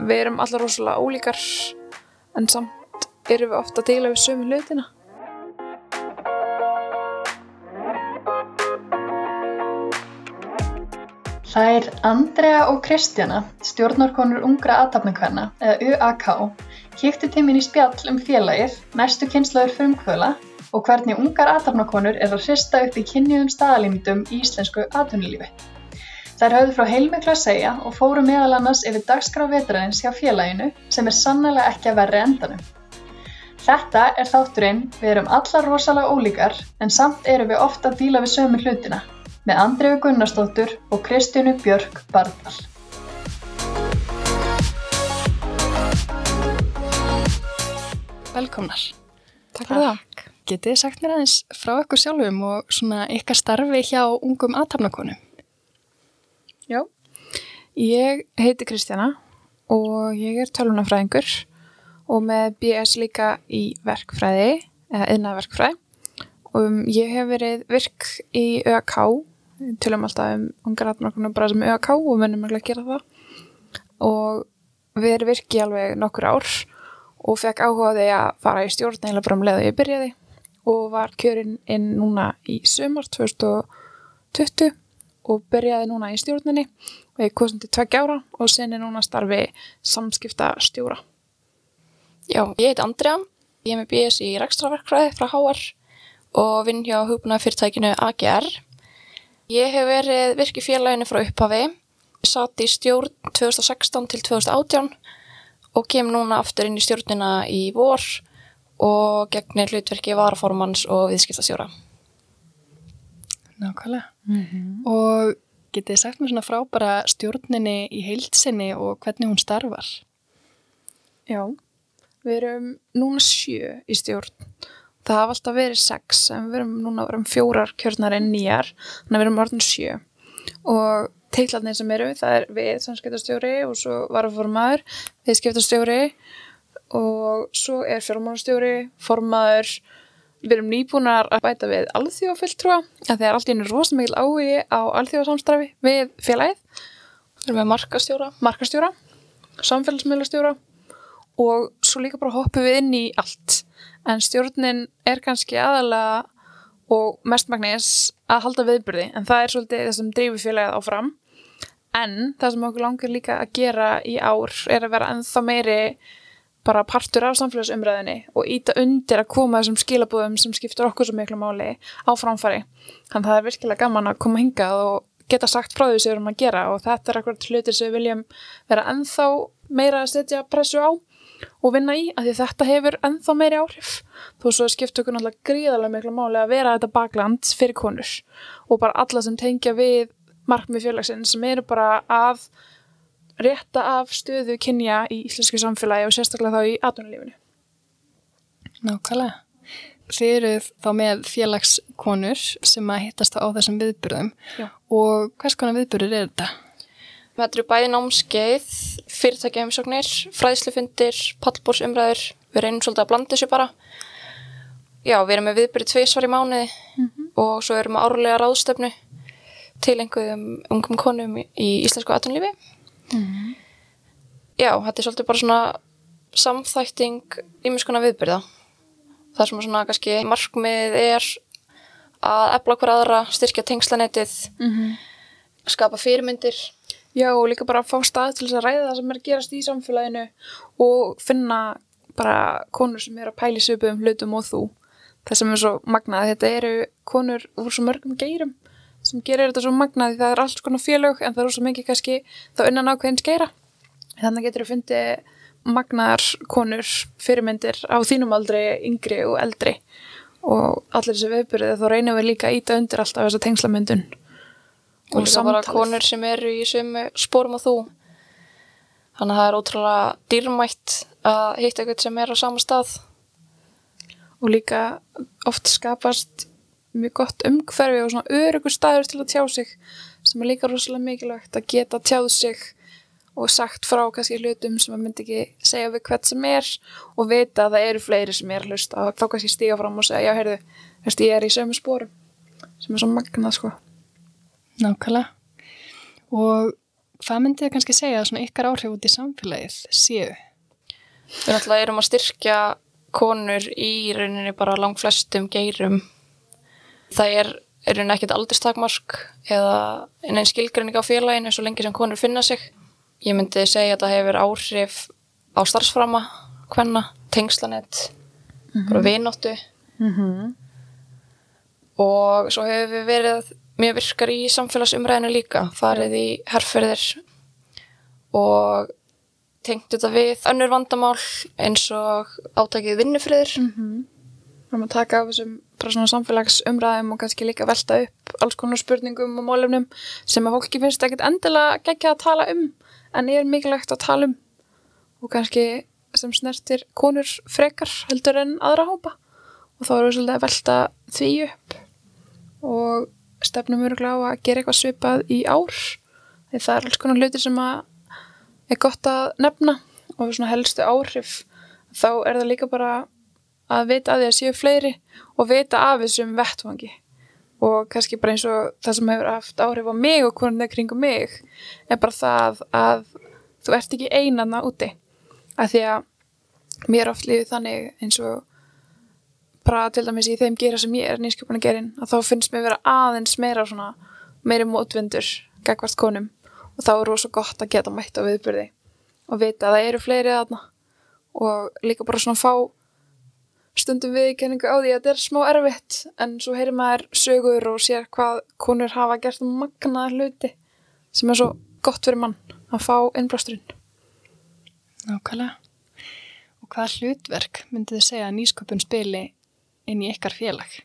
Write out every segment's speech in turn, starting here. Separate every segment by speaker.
Speaker 1: við erum allar rosalega ólíkar en samt erum við ofta að deila við sömu hlutina.
Speaker 2: Þær Andrea og Kristjana, stjórnarkonur ungra aðtapnakvenna, eða UAK, kíktu tímin í spjall um félagið, næstu kynslaður frumkvöla og hvernig ungar aðtapnakonur er að hrista upp í kynniðum staðalímitum í íslensku aðtunulífi. Þær höfðu frá heilmiklu að segja og fóru meðal annars yfir dagskrá vetraðins hjá félaginu sem er sannlega ekki að verri endanum. Þetta er þátturinn, við erum allar rosalega ólíkar en samt erum við ofta að díla við sömu hlutina með Andriðu Gunnarsdóttur og Kristjánu Björk Bardal.
Speaker 3: Velkomnar.
Speaker 1: Takk fyrir það.
Speaker 3: Getið sagt mér aðeins frá ykkur sjálfum og svona ykkar starfi hjá ungum aðtapnakonum?
Speaker 1: Já, ég heiti Kristjana og ég er tölunafræðingur og með BS líka í verkfræði, eða yðnaverkfræði. Um, ég hef verið virk í ÖK, tölum alltaf um ungar aðtapnakonum bara sem ÖK og munum ekki að gera það. Og við erum virk í alveg nokkur ár og fekk áhuga á því að fara í stjórn eða bara um leið og ég byrjaði og var kjörinn inn núna í sumar 2020 og byrjaði núna í stjórninni og ég kom til tveggja ára og sinni núna starfi samskipta stjóra.
Speaker 4: Já, ég heiti Andrea, ég er með BS í rekstraverkfræði frá HR og vinn hjá hugbúna fyrirtækinu AGR. Ég hef verið virki félaginu frá upphafi, satt í stjórn 2016 til 2018 og kem núna aftur inn í stjórnina í vor og gegnir hlutverki varaformans og viðskiptastjóra.
Speaker 3: Nákvæmlega. Og getið sagt mér svona frá bara stjórninni í heilsinni og hvernig hún starfar?
Speaker 1: Já, við erum núna sjö í stjórn. Það hafa alltaf verið sex en við erum núna verum fjórar kjörnar en nýjar, þannig að við erum orðin sjö. Og teitlarnir sem eru, það er við samskiptastjóri og svo varaformaður, viðskiptastjóri og svo er fjármálastjóri, formaður, við erum nýbúnar að bæta við alþjóðafulltrúa, að það er alltaf einu rosa mikil áhugi á alþjóðasamstrafi við félagið,
Speaker 4: Við erum með markastjóra.
Speaker 1: markastjóra, samfélagsmiðlastjóra og svo líka bara hoppum við inn í allt. En stjórnin er kannski aðalega og mestmagnis að halda viðbyrði, en það er svolítið það sem drífur félagið áfram. En það sem okkur langar líka að gera í ár er að vera ennþá meiri bara partur af samfélagsumræðinni og íta undir að koma þessum skilabúðum sem skiptur okkur svo miklu máli á framfæri. Þannig að það er virkilega gaman að koma hingað og geta sagt frá því sem við erum að gera og þetta er akkurat hlutir sem við viljum vera ennþá meira að setja pressu á og vinna í, af því þetta hefur ennþá meiri áhrif. Þó svo skiptur okkur náttúrulega gríðarlega miklu máli að vera þetta bakland fyrir konur og bara alla sem tengja við markmið félagsins sem eru bara að rétta af stöðu kynja í íslensku samfélagi og sérstaklega þá í atvinnulífinu.
Speaker 3: Nákvæmlega. Þið eruð þá með félagskonur sem að hittast á þessum viðburðum
Speaker 1: Já.
Speaker 3: og hvers konar viðburður er þetta?
Speaker 4: Þetta eru bæði námskeið, fyrirtækja heimsóknir, fræðslufundir, pallbórsumræður. Við reynum svolítið að blanda þessu bara. Já, við erum með viðbyrði tveisvar í mánuði og svo erum við árlega ráðstöfnu til einhverjum ungum konum í íslensku aðtunlífi. Já, þetta er svolítið bara svona samþækting ímiskona viðbyrða. Það sem svona kannski markmið er að efla hver aðra, styrkja tengslanetið, skapa fyrirmyndir.
Speaker 1: Já, og líka bara að fá stað til þess að ræða það sem er að gerast í samfélaginu og finna bara konur sem eru að pæli söpum hlutum og þú. Það sem er svo magnað, þetta eru konur úr svo mörgum geirum sem gerir þetta svo magnað því það er alls konar félög en það er svo mikið kannski þá innan ákveðins geira. Þannig getur þú fundið magnaðar konur fyrirmyndir á þínum aldri, yngri og eldri. Og allir þessi viðbyrði þá reynum við líka að íta undir alltaf þessa tengslamyndun
Speaker 4: og líka bara konur sem eru í sömu spórum og þú. Þannig að það er ótrúlega dýrmætt að hitta eitthvað sem er á sama stað.
Speaker 1: Og líka oft skapast mjög gott umhverfi og svona örugur staður til að tjá sig sem er líka rosalega mikilvægt að geta tjáð sig og sagt frá kannski hlutum sem maður myndi ekki segja við hvert sem er og vita að það eru fleiri sem er að hlusta og þá kannski stíga fram og segja já heyrðu, veist, ég er í sömu spórum sem er svo magnað sko
Speaker 3: Nákvæmlega. Og Hvað myndið þið kannski segja að svona ykkar áhrif út í samfélagið séu?
Speaker 4: Við náttúrulega erum að styrkja konur í rauninni bara langt flestum geirum. Það er í rauninni ekkert aldurstakmark eða einn skilgrinning á félaginu svo lengi sem konur finna sig. Ég myndi segja að það hefur áhrif á starfsframa, hvenna, tengslanett, mm -hmm. vinóttu.
Speaker 1: Mhm.
Speaker 4: og svo hefur við verið mjög virkar í samfélagsumræðinu líka, farið í herrferðir og tengt þetta við önnur vandamál eins og átækið vinnufriður.
Speaker 1: Við erum að taka af þessum bara svona samfélagsumræðum og kannski líka velta upp alls konar spurningum og málefnum sem að fólki finnst ekkert endilega geggja að tala um en er mikilvægt að tala um. Og kannski sem snertir konur frekar heldur en aðra hópa. Og þá erum við svolítið að velta því upp. Og stefnum öruglega á að gera eitthvað svipað í ár. Því það er alls konar hlutir sem að er gott að nefna og svona helstu áhrif. Þá er það líka bara að vita að því að séu fleiri og vita af þessum vettvangi. Og kannski bara eins og það sem hefur haft áhrif á mig og hvernig það kringum mig er bara það að þú ert ekki einanna úti. Að því að mér oft lífið þannig eins og bara til dæmis í þeim gera sem ég er nýskjöpun að gerin að þá finnst mér vera aðeins meira svona meiri mótvindur gagvart konum. Og þá er rosa gott að geta mætt á viðbyrði og vita að það eru fleiri þarna. Og líka bara svona fá stundum viðkenningu á því að þetta er smá erfitt en svo heyrir maður sögur og sér hvað konur hafa gert magnaða hluti sem er svo gott fyrir mann að fá innblásturinn.
Speaker 3: Nákvæmlega. Og hvað hlutverk myndið þið segja að nýsköpun spili inn í ykkar félag?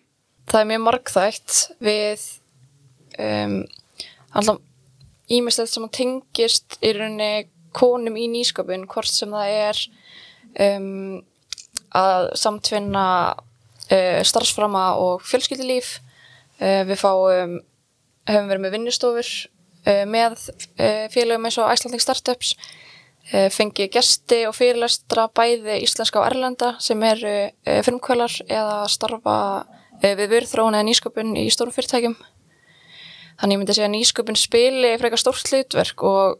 Speaker 4: Það er mjög margþægt við um, alltaf ímestlega sem að tengist í rauninni konum í nýsköpun hvort sem það er um, að samtvinna uh, starfsframa og fjölskyldilíf uh, við fáum hefum verið með vinnustofur uh, með félagum eins og Icelandic Startups. Fengið gesti og fyrirlestra bæði íslenska og erlenda sem eru frumkvölar eða starfa við vörðróun eða nýsköpun í stórum fyrirtækjum. Þannig ég myndi segja að nýsköpun spili frekar stórt hlutverk og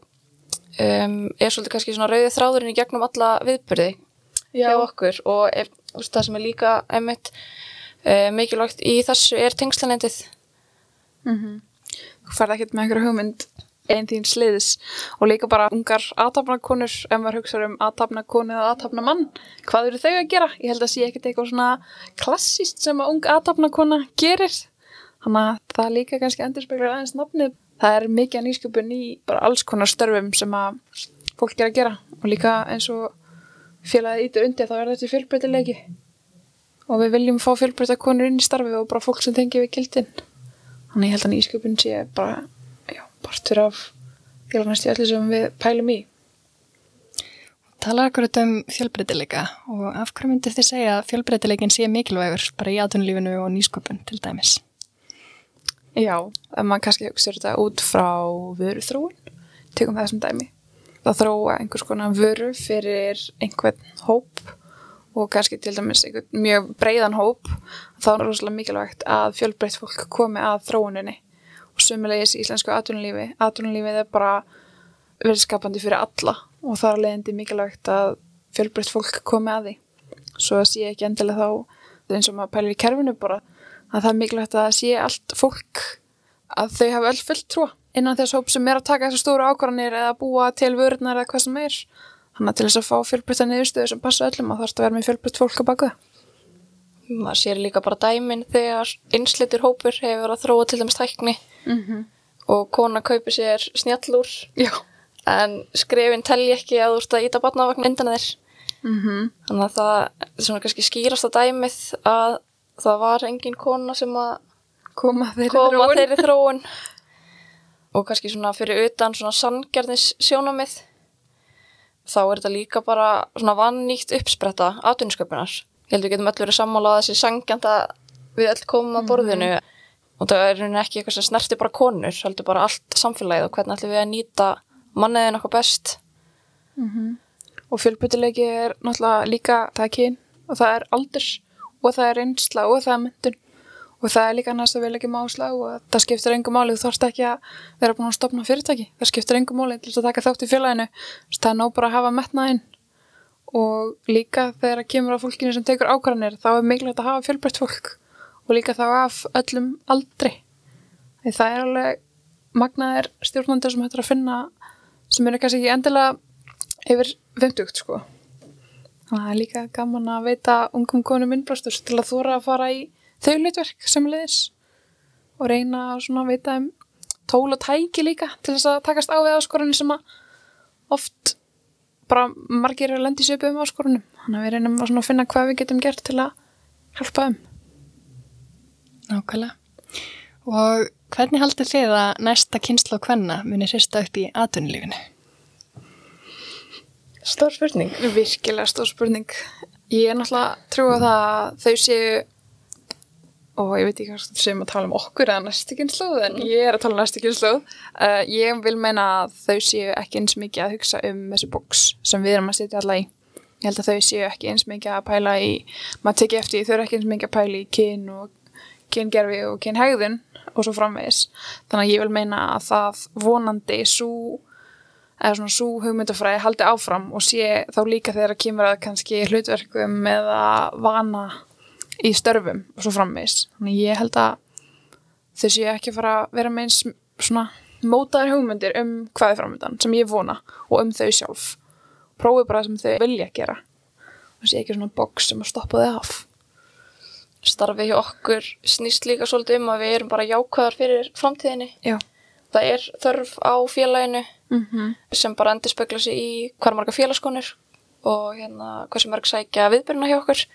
Speaker 4: um, er svolítið kannski svona rauðið þráðurinn í gegnum alla viðbyrði hjá okkur og ef, úst, það sem er líka einmitt uh, mikilvægt í þessu er tengslanendið
Speaker 1: Þú færð ekkert með einhverju hugmynd einn þín sliðis og líka bara ungar aðtapnakonur ef maður hugsa um aðtapnakonu eða aðtapnamann hvað eru þau að gera? Ég held að sé ekkert eitthvað svona klassíst sem að ung aðtapnakona gerir þannig að það líka kannski endur speklar aðeins nafnið. Það er mikið nýsköpun í bara alls konar störfum sem að fólk er að gera og líka eins og félagið ítur undir þá er þetta fjölbreytileiki og við viljum fá fjölbreyta konur inn í starfi og bara fólk sem tengi við kildin þannig ég held að nýsköpun sé bara já, partur af félagnast í öllu sem við pælum í
Speaker 3: Talar akkur um fjölbreytileika og af hverju myndið þið segja að fjölbreytileikin sé mikilvægur bara í aðtunlífinu og nýsköpun til dæmis?
Speaker 1: Já, maður kannski hugsa þetta út frá vöru þróun, tökum það sem dæmi. Það þróa einhvers konar vöru fyrir einhvern hóp og kannski til dæmis einhvern mjög breiðan hóp, þá er rosalega mikilvægt að fjölbreytt fólk komi að þróuninni og sömulegis í íslensku atvinnulífi. Atvinnulífið er bara verið skapandi fyrir alla og það er leiðindi mikilvægt að fjölbreytt fólk komi að því. Svo að sé ekki endilega þá eins og maður pælir í kerfinu bara að það er mikilvægt að sé allt fólk að þau hafa öll fullt trúa innan þess hóp sem er að taka þessar stóru ákvarðanir eða búa til vörðnar eða hvað sem er þannig að til þess að fá fjölbreytta niðurstöðu sem passa öllum að það þarf að vera með fjölbreytt fólk að baka
Speaker 4: maður sér líka bara dæmin þegar einslitur hópur hefur verið að þróa til dæmis tækni
Speaker 1: mm -hmm.
Speaker 4: og kona kaupir sér snjallúr
Speaker 1: Já
Speaker 4: en skrefin telji ekki að þú ert að íta batnavagn undan þér
Speaker 1: mm -hmm.
Speaker 4: þannig að það er svona kannski skýrasta dæmið að það var engin kona sem að
Speaker 1: koma þeirri þróun.
Speaker 4: þeirri þróun og kannski svona fyrir utan svona sanngerðnis sjónamið þá er þetta líka bara svona vannýtt uppspretta atvinnsköpunar. Ég held við getum öll verið sammála að þessi sangjanda við öll komum að borðinu og það er rauninni ekki eitthvað sem snerti bara konur, heldur bara allt samfélagið og hvernig ætlum við að nýta manniðin okkur best.
Speaker 1: og fjölbreytileiki er náttúrulega líka það er kyn og það er aldurs og það er reynsla og það er myndun og það er líka næst að við leggjum áslag og það skiptir engum máli, þú þarfst ekki að vera búin að stopna fyrirtæki, það skiptir engum máli til þess að taka þátt í félaginu, það er nóg bara að hafa metnaðinn og líka þegar það kemur á fólkinu sem tekur ákvarðanir þá er mikilvægt að hafa fjölbreytt fólk. Og líka þá af öllum aldri. Því það er alveg magnaðir stjórnandur sem hættur að finna sem eru kannski ekki endilega yfir 50 sko. Það er líka gaman að veita ungum konum innblástur til að þóra að fara í þau hlutverk sem liðis og reyna að svona veita um tól og tæki líka til þess að takast á við áskorunni sem að oft bara margir er að lendi sér upp um áskorunum þannig að við reynum að svona finna hvað við getum gert til að hjálpa um
Speaker 3: Nákvæmlega. Og hvernig haldið þið að næsta kynsla og hvenna muni hrista upp í atvinnulífinu?
Speaker 4: Stór spurning.
Speaker 1: virkilega stór spurning ég er náttúrulega trú á það að þau séu og ég veit ekki hvað sem að tala um okkur eða næstu kynnslóð en ég er að tala um næstu kynnslóð uh, ég vil meina að þau séu ekki eins mikið að hugsa um þessi boks sem við erum að setja alla í. Ég held að þau séu ekki eins mikið að pæla í maður tekið eftir, þau eru ekki eins mikið að pæla í kyn og kyngerfi og kynhægðun og svo framvegis. Þannig að ég vil meina að það vonandi svo eða svona svo hugmyndafræði haldi áfram og sé þá líka þegar það kemur að kannski hlutverkum eða vana í störfum og svo framvegis. Þannig ég held að þau séu ekki fara að vera með eins svona mótaðar hugmyndir um hvað er framöndan sem ég vona og um þau sjálf. Prófi bara það sem þau vilja gera og sé ekki svona boks sem að stoppa þau af.
Speaker 4: Starfið hjá okkur snýst líka svolítið um að við erum bara jákvæðar fyrir framtíðinni.
Speaker 1: Já.
Speaker 4: Það er þörf á félaginu
Speaker 1: Mm -hmm.
Speaker 4: sem bara endur spekla sig í hvað marga félagskonur og hérna hversu mörg sækja viðbyrna hjá okkur.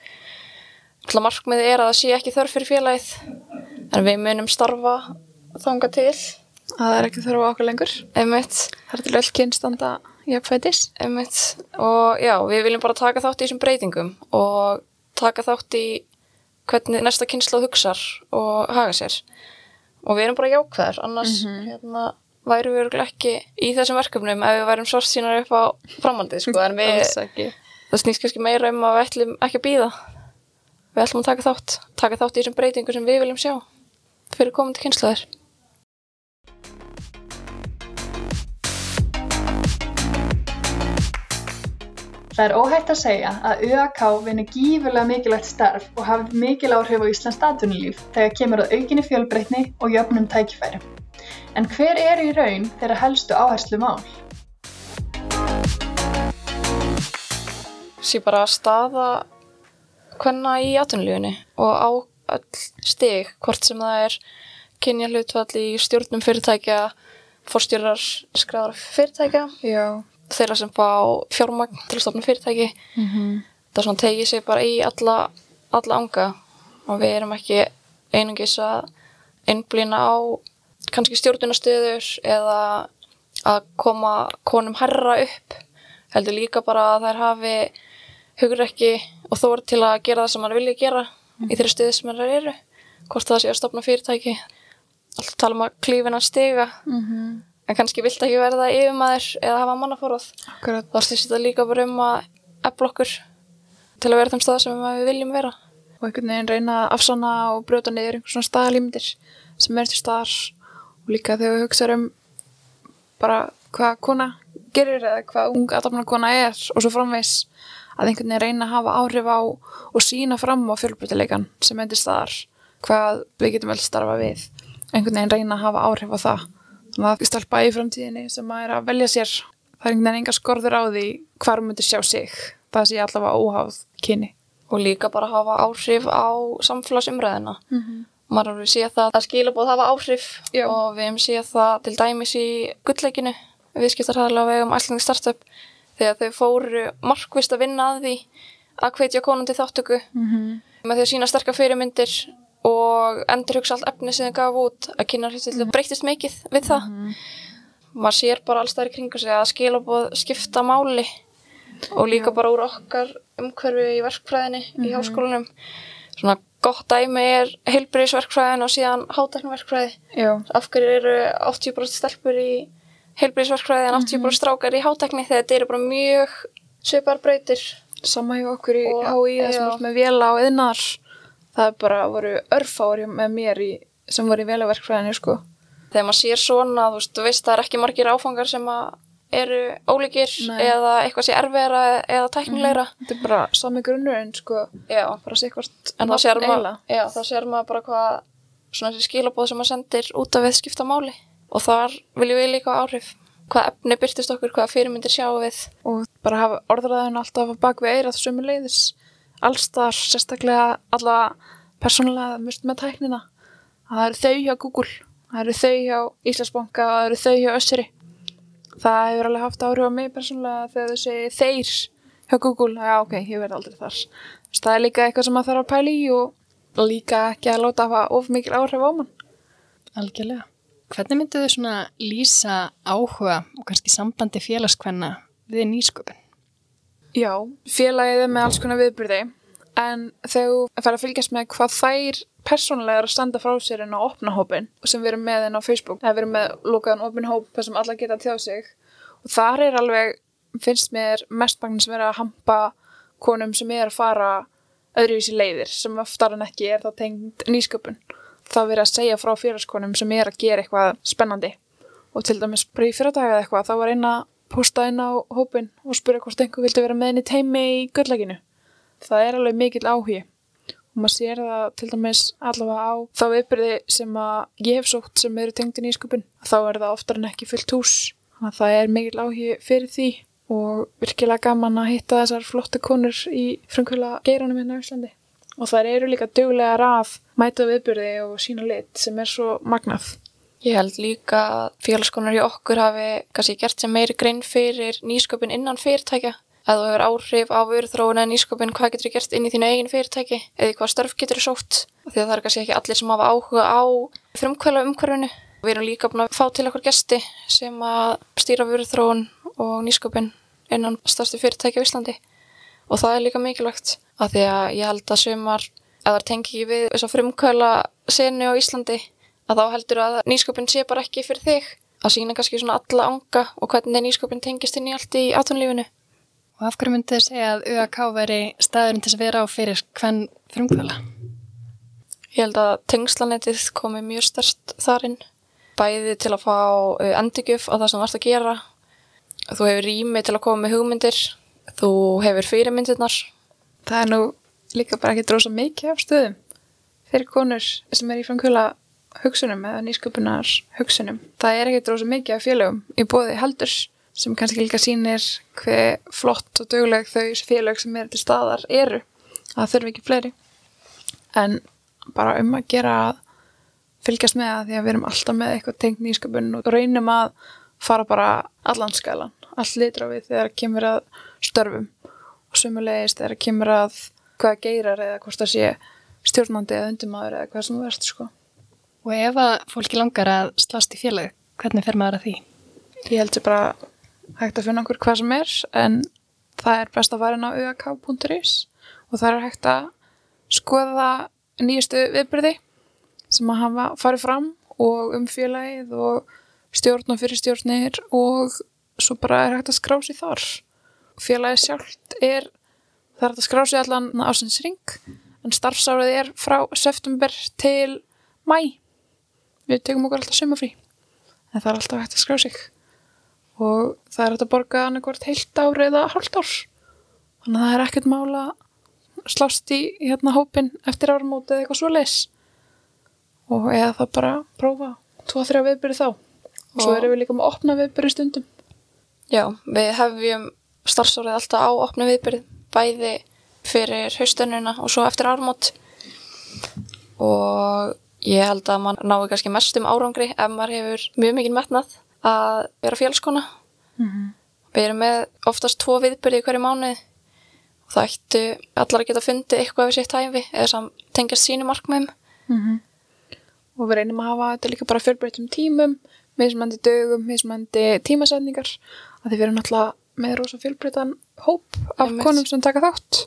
Speaker 4: Alltaf markmiði er að það sé ekki þörf fyrir félagið en við munum starfa þanga til.
Speaker 1: Það er ekki þurfa okkur lengur.
Speaker 4: einmitt,
Speaker 1: Það er til öll kynstanda jafnfætis.
Speaker 4: og já, við viljum bara taka þátt í þessum breytingum og taka þátt í hvernig næsta kynsla hugsar og haga sér. Og við erum bara jákvæðar annars hérna værum við ekki í þessum verkefnum ef við værum svart sínar upp á framhaldið sko, en við, það snýst kannski meira um að við ætlum ekki að býða við ætlum að taka þátt taka þátt í þessum breytingum sem við viljum sjá fyrir komandi kynslaðir
Speaker 2: Það er óhægt að segja að UAK vinni gífurlega mikilvægt starf og hafi mikil áhrif á Íslands atvinnulíf þegar kemur að aukinni fjölbreytni og jöfnum tækifæri. En hver er í raun þeirra helstu áherslu mál?
Speaker 4: sé bara staða hvenna í atvinnulífunni og á öll stig, hvort sem það er kynja hlutfall í stjórnum fyrirtækja, forstjórar skræðar fyrirtækja,
Speaker 1: Já.
Speaker 4: þeirra sem fá fjármagn til að stofna fyrirtæki. Það svona tegið sig bara í alla, alla anga og við erum ekki einungis að einblýna á kannski stjórnunastöður eða að koma konum herra upp heldur líka bara að þær hafi hugrekki og þór til að gera það sem maður vilja gera í þeirri stöðu sem maður eru. Hvort það sé að stopna fyrirtæki. Alltaf tala um að klífina stiga.
Speaker 1: Mm
Speaker 4: en kannski vilt ekki verða yfirmaður eða hafa
Speaker 1: Akkurat.
Speaker 4: þá styrst þetta líka bara um að efla okkur til að vera þeim stað sem við viljum vera.
Speaker 1: Og einhvern veginn reyna að afsanna og brjóta niður einhvern svona staðalímyndir sem er til staðar. Og líka þegar við hugsaðum um bara hvað kona gerir eða hvað ung aðdafna kona er og svo framvegs að einhvern veginn reyna að hafa áhrif á og sína fram á fjölbreytileikan sem er til staðar hvað við getum vel starfa við. Einhvern veginn reyna að hafa áhrif á það. Þannig að stelpa í framtíðinni sem að er að velja sér það er einhvern veginn enga skorður á því hvar myndir sjá sig. Það sé allavega óháð kyni.
Speaker 4: Og líka bara hafa áhrif á samfélagsumræðina mm -hmm. maður hefur séð það að skilabóð hafa áhrif
Speaker 1: Já.
Speaker 4: og við hefum séð það til dæmis í gullleikinu viðskiptarhæðlega vegum æslingi startup þegar þau fóru markvist að vinna að því að hvetja konum til þáttöku -hmm. með því að sína sterkar fyrirmyndir og endur hugsa allt efni sem þau gaf út að kynna hlutillu breytist mikið við það. Maður sér bara alls þar í kringu sig að skilabóð skipta máli og líka bara úr okkar umhverfi í verkfræðinni í háskólanum. Svona gott dæmi er heilbriðisverkfræðin og síðan hátæknaverkfræði
Speaker 1: Já,
Speaker 4: af hverju eru 80% stelpur í heilbriðisverkfræði en 80% strákar í hátækni þegar þetta eru bara mjög svipar breytir
Speaker 1: sama hjá okkur í HÍ það sem er með vela og yðnar það er bara voru örfári með mér í, sem voru í velaverkfræðinu sko.
Speaker 4: Þegar maður sér svona, þú veist, þú veist það er ekki margir áfangar sem eru ólíkir
Speaker 1: Nei.
Speaker 4: eða eitthvað sé erfiðara eða tæknilegra.
Speaker 1: Þetta er bara sami grunnur en sko,
Speaker 4: Já,
Speaker 1: bara sé hvort
Speaker 4: en þá sér, maður, já, þá sér maður bara hvað svona þessi skilabóð sem maður sendir út af við skipta máli og þar viljum við líka áhrif. Hvað efni byrtist okkur, hvað fyrirmyndir sjáum við.
Speaker 1: og bara hafa orðræðin alltaf á bak við eirað sömu leiðis allstar, sérstaklega allavega persónulega mist með tæknina að það eru þau hjá Google það eru þau hjá Íslandsbanka það eru þau hjá Össuri það hefur alveg haft áhrif á mig persónulega þegar þau segi þeir hjá Google já ok, ég verð aldrei þar Þess, það er líka eitthvað sem maður þarf að pæla í og líka ekki að láta hafa of mikil áhrif á mann
Speaker 3: Algjörlega. Hvernig myndu þau svona lýsa áhuga og kannski sambandi félagskvenna við nýsköpun?
Speaker 1: Já, félagið er með alls konar viðbyrði en þú fær að fylgjast með hvað þær persónulega er að standa frá sér inn á opna hópin sem við erum með inn á Facebook. Eða við erum með lúkaðan opin hóp þar sem alla geta tjáð sig. Og þar er alveg, finnst mér mestbagnin sem er að hampa konum sem er að fara öðruvísi leiðir sem oftar en ekki er það tengd nýsköpun þá er verið að segja frá félagskonum sem er að gera eitthvað spennandi og til dæmis bara í eða eitthvað þá var eina posta inn á hópin og spura hvort einhver vildi vera með henni teimi í gullækinu. Það er alveg mikill áhugi og maður sér það til dæmis allavega á þá viðbyrði sem að ég hef sótt sem eru tengd í nýsköpun. Þá er það oftar en ekki fullt hús. Það er mikill áhugi fyrir því og virkilega gaman að hitta þessar flotta konur í frumkvöla geiranum hérna á Íslandi. Og þær eru líka duglegar að mæta viðbyrði og sína lit sem er svo magnað.
Speaker 4: Ég held líka að félagskonar hjá okkur hafi kannski gert sem meiri grein fyrir nýsköpun innan fyrirtækja. Að þú hefur áhrif á vöruþróun eða nýsköpun, hvað getur þú gert inn í þínu eigin fyrirtæki eða hvað störf getur þú sótt. Því að það er kannski ekki allir sem hafa áhuga á frumkvæla umhverfinu. Við erum líka búin að fá til okkur gesti sem að stýra vöruþróun og nýsköpun innan stærstu fyrirtæki á Íslandi. Og það er líka mikilvægt að því að ég held að sumar, það tengi ekki við þess að frumkvæla senu á Íslandi, að þá heldur að nýsköpun sé bara ekki fyrir þig að sína kannski svona alla anga og hvernig nýsköpun tengist inn í allt í atunlífinu.
Speaker 3: Og af hverju myndið þið segja að ÖAK veri staðurinn til að vera á fyrir hvern frumkvöla?
Speaker 4: Ég held að tengslanettið komi mjög stærst þarinn, bæði til að fá endurgjöf á það sem þú ert að gera. Þú hefur rými til að koma með hugmyndir, þú hefur fyrirmyndirnar.
Speaker 1: Það er nú líka bara ekki drósa mikið af stöðum fyrir konur sem er í frumkvöla hugsunum eða nýsköpunar hugsunum. Það er ekki drósa mikið af félögum í bóði heldur sem kannski líka sýnir hver flott og döguleg þau félög sem eru til staðar eru. Það þurfi ekki fleiri. En bara um að gera að fylgjast með það því að við erum alltaf með eitthvað tengt nýsköpun og reynum að fara bara allan skalan, allt litra við þegar kemur að störfum og sumulegist þegar kemur að hvað geirar eða hvort það sé stjórnandi eða undirmaður eða hvað sem þú verðst sko.
Speaker 3: Og ef að fólki langar að slast í félag, hvernig fer maður að því?
Speaker 1: Ég held sér bara hægt að finna okkur hvað sem er en það er best að fara inn á uak.is og það er hægt að skoða nýjustu viðbyrði sem að hafa farið fram og um félagið og stjórn og fyrirstjórnir og svo bara er hægt að skrá sig þar. Félagið sjálft er, það er að skrá sig allan ásins ring en starfsárið er frá september til mæ. Við tökum okkur alltaf sumafrí en það er alltaf hægt að skrá sig. Og það er hægt að borga annarkvort heilt ár eða hálft ár. Þannig að það er ekkert mála slást í hérna hópin eftir árumóti eða eitthvað svo leis og eða það bara prófa tvo-þrjá viðbyrði þá. Og svo erum við líka með að opna viðbyrði stundum.
Speaker 4: Já, við hefjum starfsárið alltaf á opnu viðbyrð, bæði fyrir haustönnuna og svo eftir ármót og ég held að mann nái kannski mest um árangri ef maður hefur mjög mikið metnað að vera félskona. Við erum með oftast tvo viðbyrði hverju mánuði og það ættu allar að geta fundið eitthvað við sitt hæfi eða sem tengjast sínu markmiðum.
Speaker 1: og við reynum að hafa þetta líka bara fjölbreytum tímum mismandi dögum, mismandi tímasetningar að því við erum náttúrulega með rosa fjölbreytan hóp af
Speaker 4: Einmitt.
Speaker 1: konum sem taka þátt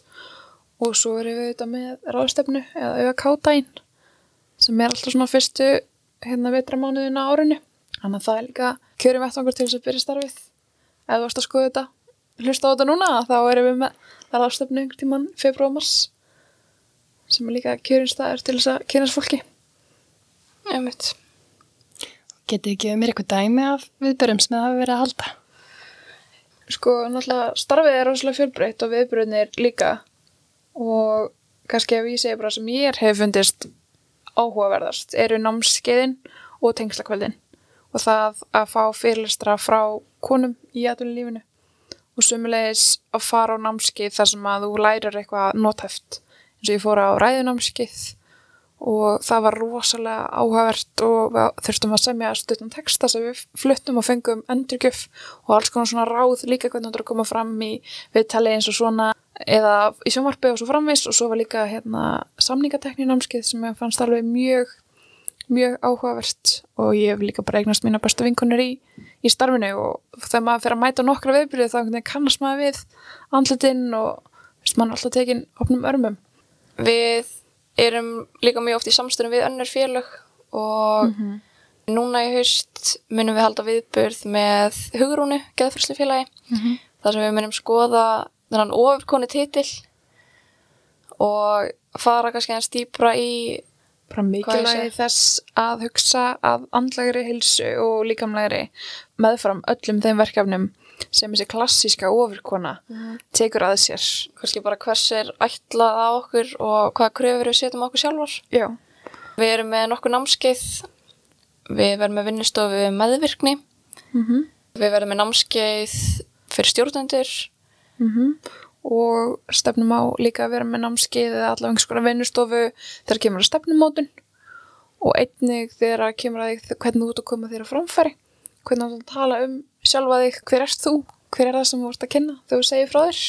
Speaker 1: og svo erum við þetta með ráðstefnu eða auða kátæn sem er alltaf svona fyrstu hérna vetramánuðin á árinu þannig að það er líka kjörum vettvangur til þess að byrja starfið ef þú varst að skoða þetta hlusta á þetta núna þá erum við með ráðstefnu einhvern tíman februar mars sem er líka kjörin staður til þess að kynast fólki.
Speaker 4: Einmitt.
Speaker 3: Getið ekki mér eitthvað dæmi af viðbörum sem það hafa verið að halda?
Speaker 1: Sko, náttúrulega starfið er rosalega fjölbreytt og viðbröðnir líka. Og kannski ef ég segi bara sem ég hef fundist áhugaverðast eru námskeiðin og tengslakveldin. Og það að fá fyrirlistra frá konum í atvinnulífinu. Og sumulegis að fara á námskeið þar sem að þú lærir eitthvað nothæft. Eins og ég fór á ræðunámskeið og það var rosalega áhugavert og þurftum að semja stuttan texta sem við fluttum og fengum endurgjöf og alls konar svona ráð líka hvernig það er að koma fram í viðtali eins og svona eða í sjónvarpi og svo framvis og svo var líka hérna samningatekni námskeið sem ég fannst alveg mjög mjög áhugavert. Og ég hef líka bara eignast mína bestu vinkunir í, í starfinu. Og þegar maður fyrir að mæta nokkra viðbyrju þá kannast maður við andlitinn og veist, mann alltaf tekinn opnum örmum.
Speaker 4: Við erum líka mjög oft í samstöðum við önnur félög og núna í haust munum við halda viðburð með hugrúnu, geðfyrslu félagi þar sem við munum skoða þennan ofurkonu titil og fara kannski aðeins dýpra í
Speaker 1: bara mikilvægi þess að hugsa að andlegri hilsu og líkamlegri meðfram öllum þeim verkefnum sem þessi klassíska ofurkona tekur að sér.
Speaker 4: Kannski bara hvers er ætlað á okkur og hvaða kröfur við setjum okkur sjálfar.
Speaker 1: Já,
Speaker 4: Við erum með nokkur námskeið, við verðum með vinnustofu meðvirkni,
Speaker 1: mm
Speaker 4: við verðum með námskeið fyrir stjórnendur,
Speaker 1: og stefnum á líka að vera með námskeið eða allavega einhvers konar vinnustofu þegar kemur að stefnumótun. Og einnig þegar kemur að því hvernig þú ert að koma þér á framfæri. Hvernig þú ert að tala um sjálfa þig hver erst þú, hver er það sem þú ert að kynna þegar þú segir frá þér?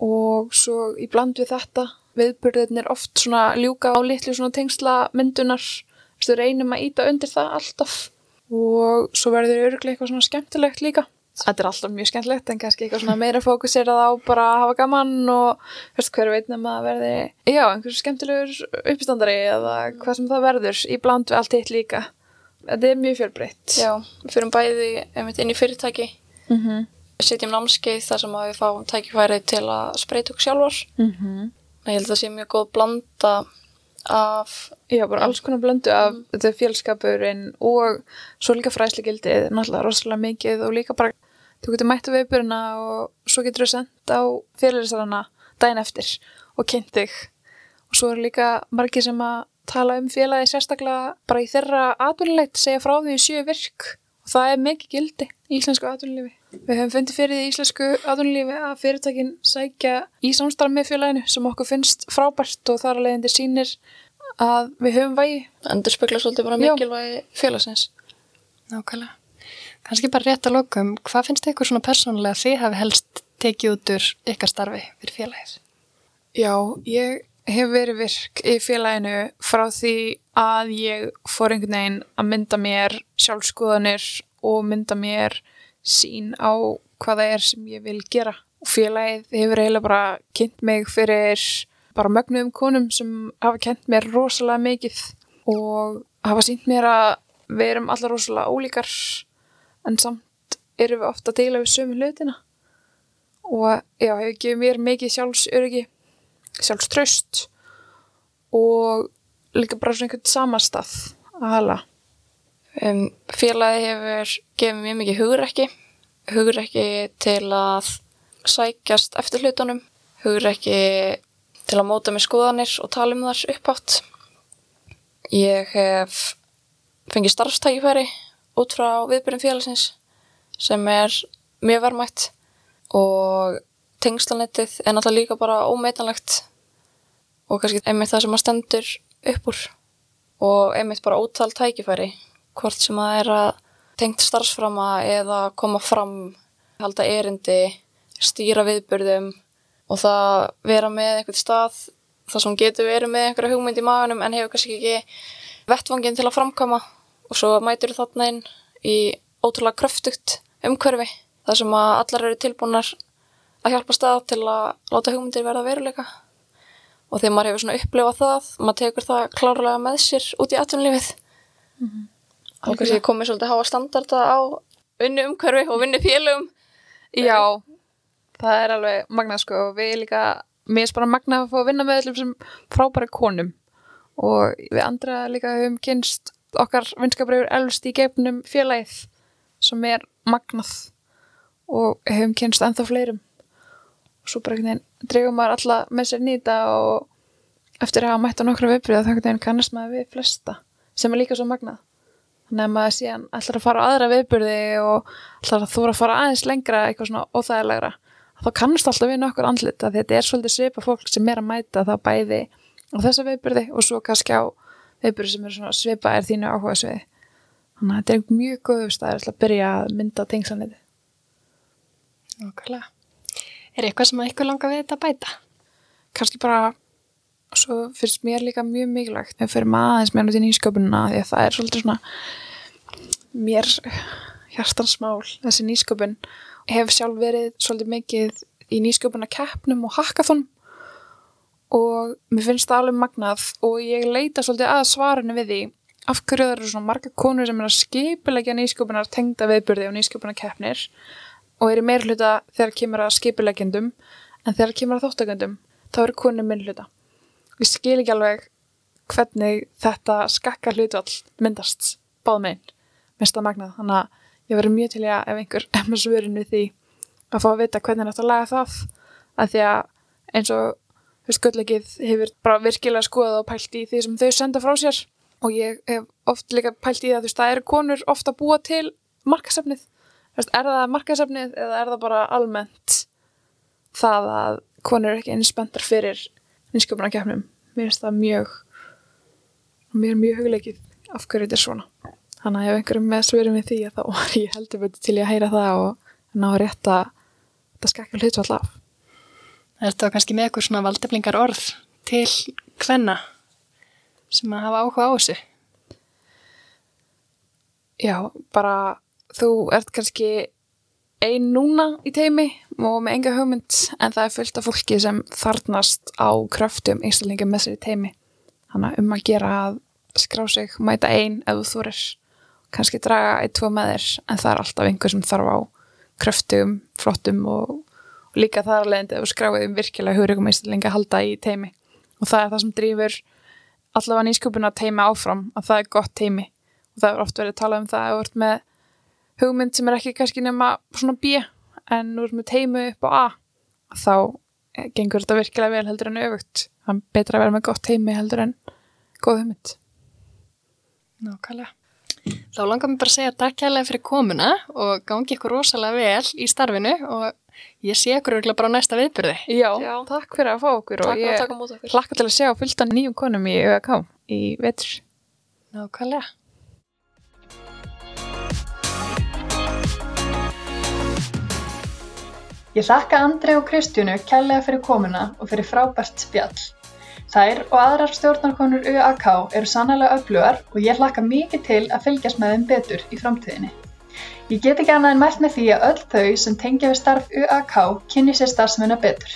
Speaker 1: Og svo í bland við þetta viðburðirnir oft svona ljúka á litlu svona tengsla myndunar þú reynum að íta undir það alltaf? Og svo verður örglega eitthvað svona skemmtilegt líka. Þetta er alltaf mjög skemmtilegt en kannski eitthvað svona meira fókusirað á bara að hafa gaman og veist, hver veit nema að verði já, einhver skemmtilegur uppstandari eða hvað sem það verður í bland við allt eitt líka. Þetta er mjög fjölbreytt.
Speaker 4: já, við fyrir bæði einmitt inn í fyrirtæki,
Speaker 1: Mm -hmm.
Speaker 4: setjum námskeið þar sem við fáum tækifæri til að spreita okkur sjálfar.
Speaker 1: Mm -hmm.
Speaker 4: Ég held að það sé mjög góð blanda af,
Speaker 1: Já, bara alls konar blöndu af þetta er fjölskapurinn og svo líka fræsli gildið, náttúrulega rosalega mikið og líka bara, þú getur mætt á viðbyrjuna og svo getur þú sendt á fyrirlisarana daginn eftir og kynnt þig og svo eru líka margir sem að tala um félagi sérstaklega bara í þeirra atvinnulegt segja frá því í sjö virk og það er mikið gildi í íslensku atvinnulífi. Við höfum fundið fyrir því í íslensku atvinnulífi að fyrirtækin sækja í samstarf með félaginu sem okkur finnst frábært og þar að leiðandi sýnir að við höfum vægi.
Speaker 4: endur spekla svolítið bara mikilvægi félagsins.
Speaker 3: Nákvæmlega. Kanski bara rétt að lokum, hvað finnst ykkur svona persónulega að þið hafi helst tekið út úr ykkar starfi fyrir félagið?
Speaker 1: Já, ég hef verið virk í félaginu frá því að ég fór einhvern veginn að mynda mér sjálfskoðanir og mynda mér sín á hvað það er sem ég vil gera. Félagið hefur eiginlega bara kynnt mig fyrir bara mögnuðum konum sem hafa kent mér rosalega mikið og hafa sínt mér að við erum allar rosalega ólíkar en samt erum við ofta að deila við sömu hlutina og já, hefur gefið mér mikið sjálfsöryggi sjálfströst og líka bara svona einhvern samastað að hala.
Speaker 4: Um, félagi hefur gefið mjög mikið hugrekki, hugrekki til að sækjast eftir hlutunum, hugrekki til að móta með skoðanir og tala um þar upphátt. Ég hef fengið starfstækifæri út frá viðbyrjum félagsins sem er mjög vermætt og tengslanettið er náttúrulega líka bara ómeitanlegt og kannski einmitt það sem að stendur upp úr. Og einmitt bara ótal tækifæri hvort sem það er að tengt starfsframa eða koma fram halda erindi, stýra viðburðum og það vera með einhvern stað þar sem getur verið með einhverja hugmynd í maganum en hefur kannski ekki vettvangin til að framkama og svo mætur þarna inn í ótrúlega kröftugt umhverfi þar sem að allar eru tilbúnar að hjálpa stað til að láta hugmyndir verða að veruleika og þegar maður hefur svona upplifað það maður tekur það klárlega með sér út í atvinnlífið og kannski komið svolítið háa standarda á vinnu umhverfi og vinnu félögum
Speaker 1: Já, það er alveg magnað sko. Og við líka mér er bara magnað að fá að vinna með öllum sem frábæri konum. Og við andra líka höfum kynst okkar vinskabriður elst í gefnum félagið sem er magnað. Og höfum kynst ennþá fleirum og svo bara einhvern veginn dreifum maður alla með sér nýta og eftir að hafa mætt á nokkra viðbrið þá einhvern veginn kannast maður við flesta sem er líka svo magnað. Þannig að maður síðan ætlar að fara á aðra viðbyrði og ætlar að þóra að fara aðeins lengra eitthvað svona óþægilegra þá kannast alltaf við nokkur andlit að þetta er svolítið svipa fólk sem er að mæta þá bæði á þessa viðbyrði og svo kannski á viðbyrði sem er svona svipa er þínu áhuga sviði þannig að þetta er mjög góð
Speaker 3: Er eitthvað sem að ykkur langar við þetta að bæta?
Speaker 1: kannski bara svo finnst mér líka mjög mikilvægt þegar fyrir maður aðeins mér út í nýsköpunina því að það er svolítið svona mér hjartansmál þessi nýsköpun. Hef sjálf verið svolítið mikið í nýsköpuna keppnum og hackathon og mér finnst það alveg magnað og ég leita svolítið að svarinu við því. Af hverju það eru svona marga konur sem er að skipilegja nýsköpunar tengda viðburði og nýsköpunar keppnir og er í meir hluta þegar kemur að skipilegjendum en þegar kemur að þáttakendum þá eru konur minn hluta ég skil ekki alveg hvernig þetta skakka hlutvall myndast báð meginn, minnst það magnað þannig að ég verður mjög til í að ef einhver er með svörin við því að fá að vita hvernig þetta laga það að því að eins og gulllegið hefur bara virkilega skoðað og pælt í því sem þau senda frá sér. Og ég hef oft líka pælt í það, þú veist, það eru konur ofta að búa til markasefnið er það markasefnið eða er það bara almennt það að konur eru ekki eins spenntar fyrir nýsköpunarkeppnum? Mér finnst það mjög mér er mjög hugleikið af hverju þetta er svona. Þannig að ef einhverjum með svörum við því að þá var ég heldur betur til að heyra það og ná að rétta þetta skakka hlutvall af.
Speaker 3: Er þetta kannski með eitthvað svona valdeflingar orð til hvenna sem að hafa áhuga á þessu?
Speaker 1: já, bara þú ert kannski ein núna í teimi og með enga hugmynd en það er fullt af fólki sem þarnast á kröftum einstaklinga með sér í teimi þannig um að gera að skrá sig, mæta ein ef þú þorir kannski draga eitt, tvo með þér en það er alltaf einhver sem þarf á kröftum, flottum og, og líka það er leiðandi ef þú skráið um virkilega hugryggum einstaklinga halda í teimi og það er það sem drýfur allavega nýsköpuna teimi áfram að það er gott teimi og það er oft verið að tala um það að þú ert með hugmynd sem er ekki kannski nema svona B en nú erum við teimu upp á A þá gengur þetta virkilega vel heldur en öfugt það er betra að vera með gott teimi heldur en góð hugmynd
Speaker 3: Nákvæmlega. Þá langar mér bara að segja takk kærlega fyrir komuna og gangi ykkur rosalega vel í starfinu og ég sé ykkur örgulega bara á næsta viðbyrði.
Speaker 1: Já,
Speaker 4: Já.
Speaker 1: takk fyrir að fá okkur
Speaker 4: Takk
Speaker 1: og
Speaker 4: að
Speaker 1: ég
Speaker 4: taka á móti okkur.
Speaker 1: hlakka til að sjá fullt af nýjum konum í ÖK í vetur
Speaker 3: Nákvæmlega.
Speaker 2: Ég þakka Andrei og Kristjánu kærlega fyrir komuna og fyrir frábært spjall. Þær og aðrar stjórnarkonur UAK eru sannlega öflugar og ég hlakka mikið til að fylgjast með þeim betur í framtíðinni. Ég get ekki annað en mælt með því að öll þau sem tengja við starf UAK kynni sér starfsmennar betur.